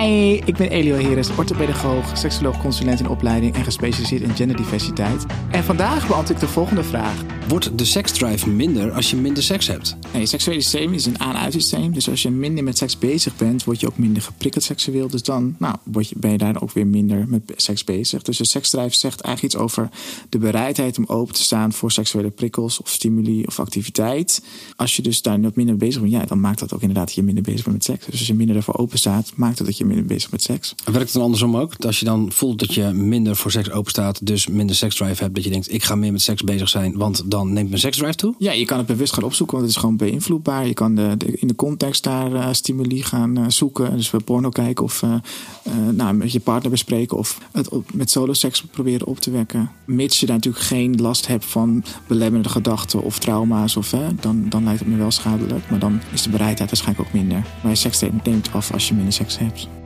Hi, ik ben Elio Heres, orthopedagoog, seksoloog, consulent in opleiding en gespecialiseerd in genderdiversiteit. En vandaag beantwoord ik de volgende vraag. Wordt de seksdrive minder als je minder seks hebt? Nee, seksuele systeem is een aan-uit systeem. Dus als je minder met seks bezig bent, word je ook minder geprikkeld seksueel. Dus dan nou, word je, ben je daar ook weer minder met seks bezig. Dus de seksdrive zegt eigenlijk iets over de bereidheid om open te staan voor seksuele prikkels of stimuli of activiteit. Als je dus daar wat minder bezig bent, ja, dan maakt dat ook inderdaad dat je minder bezig bent met seks. Dus als je minder ervoor open staat, maakt het dat je minder bezig met seks. Werkt het dan andersom ook? Als je dan voelt dat je minder voor seks open staat, dus minder seksdrive hebt, dat je denkt, ik ga meer met seks bezig zijn, want dan neemt mijn seksdrive toe? Ja, je kan het bewust gaan opzoeken, want het is gewoon beïnvloedbaar. Je kan de, de- in de context daar eh, stimuli gaan eh, zoeken. Dus we porno kijken of eh, nou, met je partner bespreken of het op, met solo seks proberen op te wekken. Mits je daar natuurlijk geen last hebt van belemmerende gedachten of trauma's, of, dan, dan lijkt het me wel schadelijk. Maar dan is de bereidheid waarschijnlijk ook minder. Maar je seks neemt af als je minder seks hebt.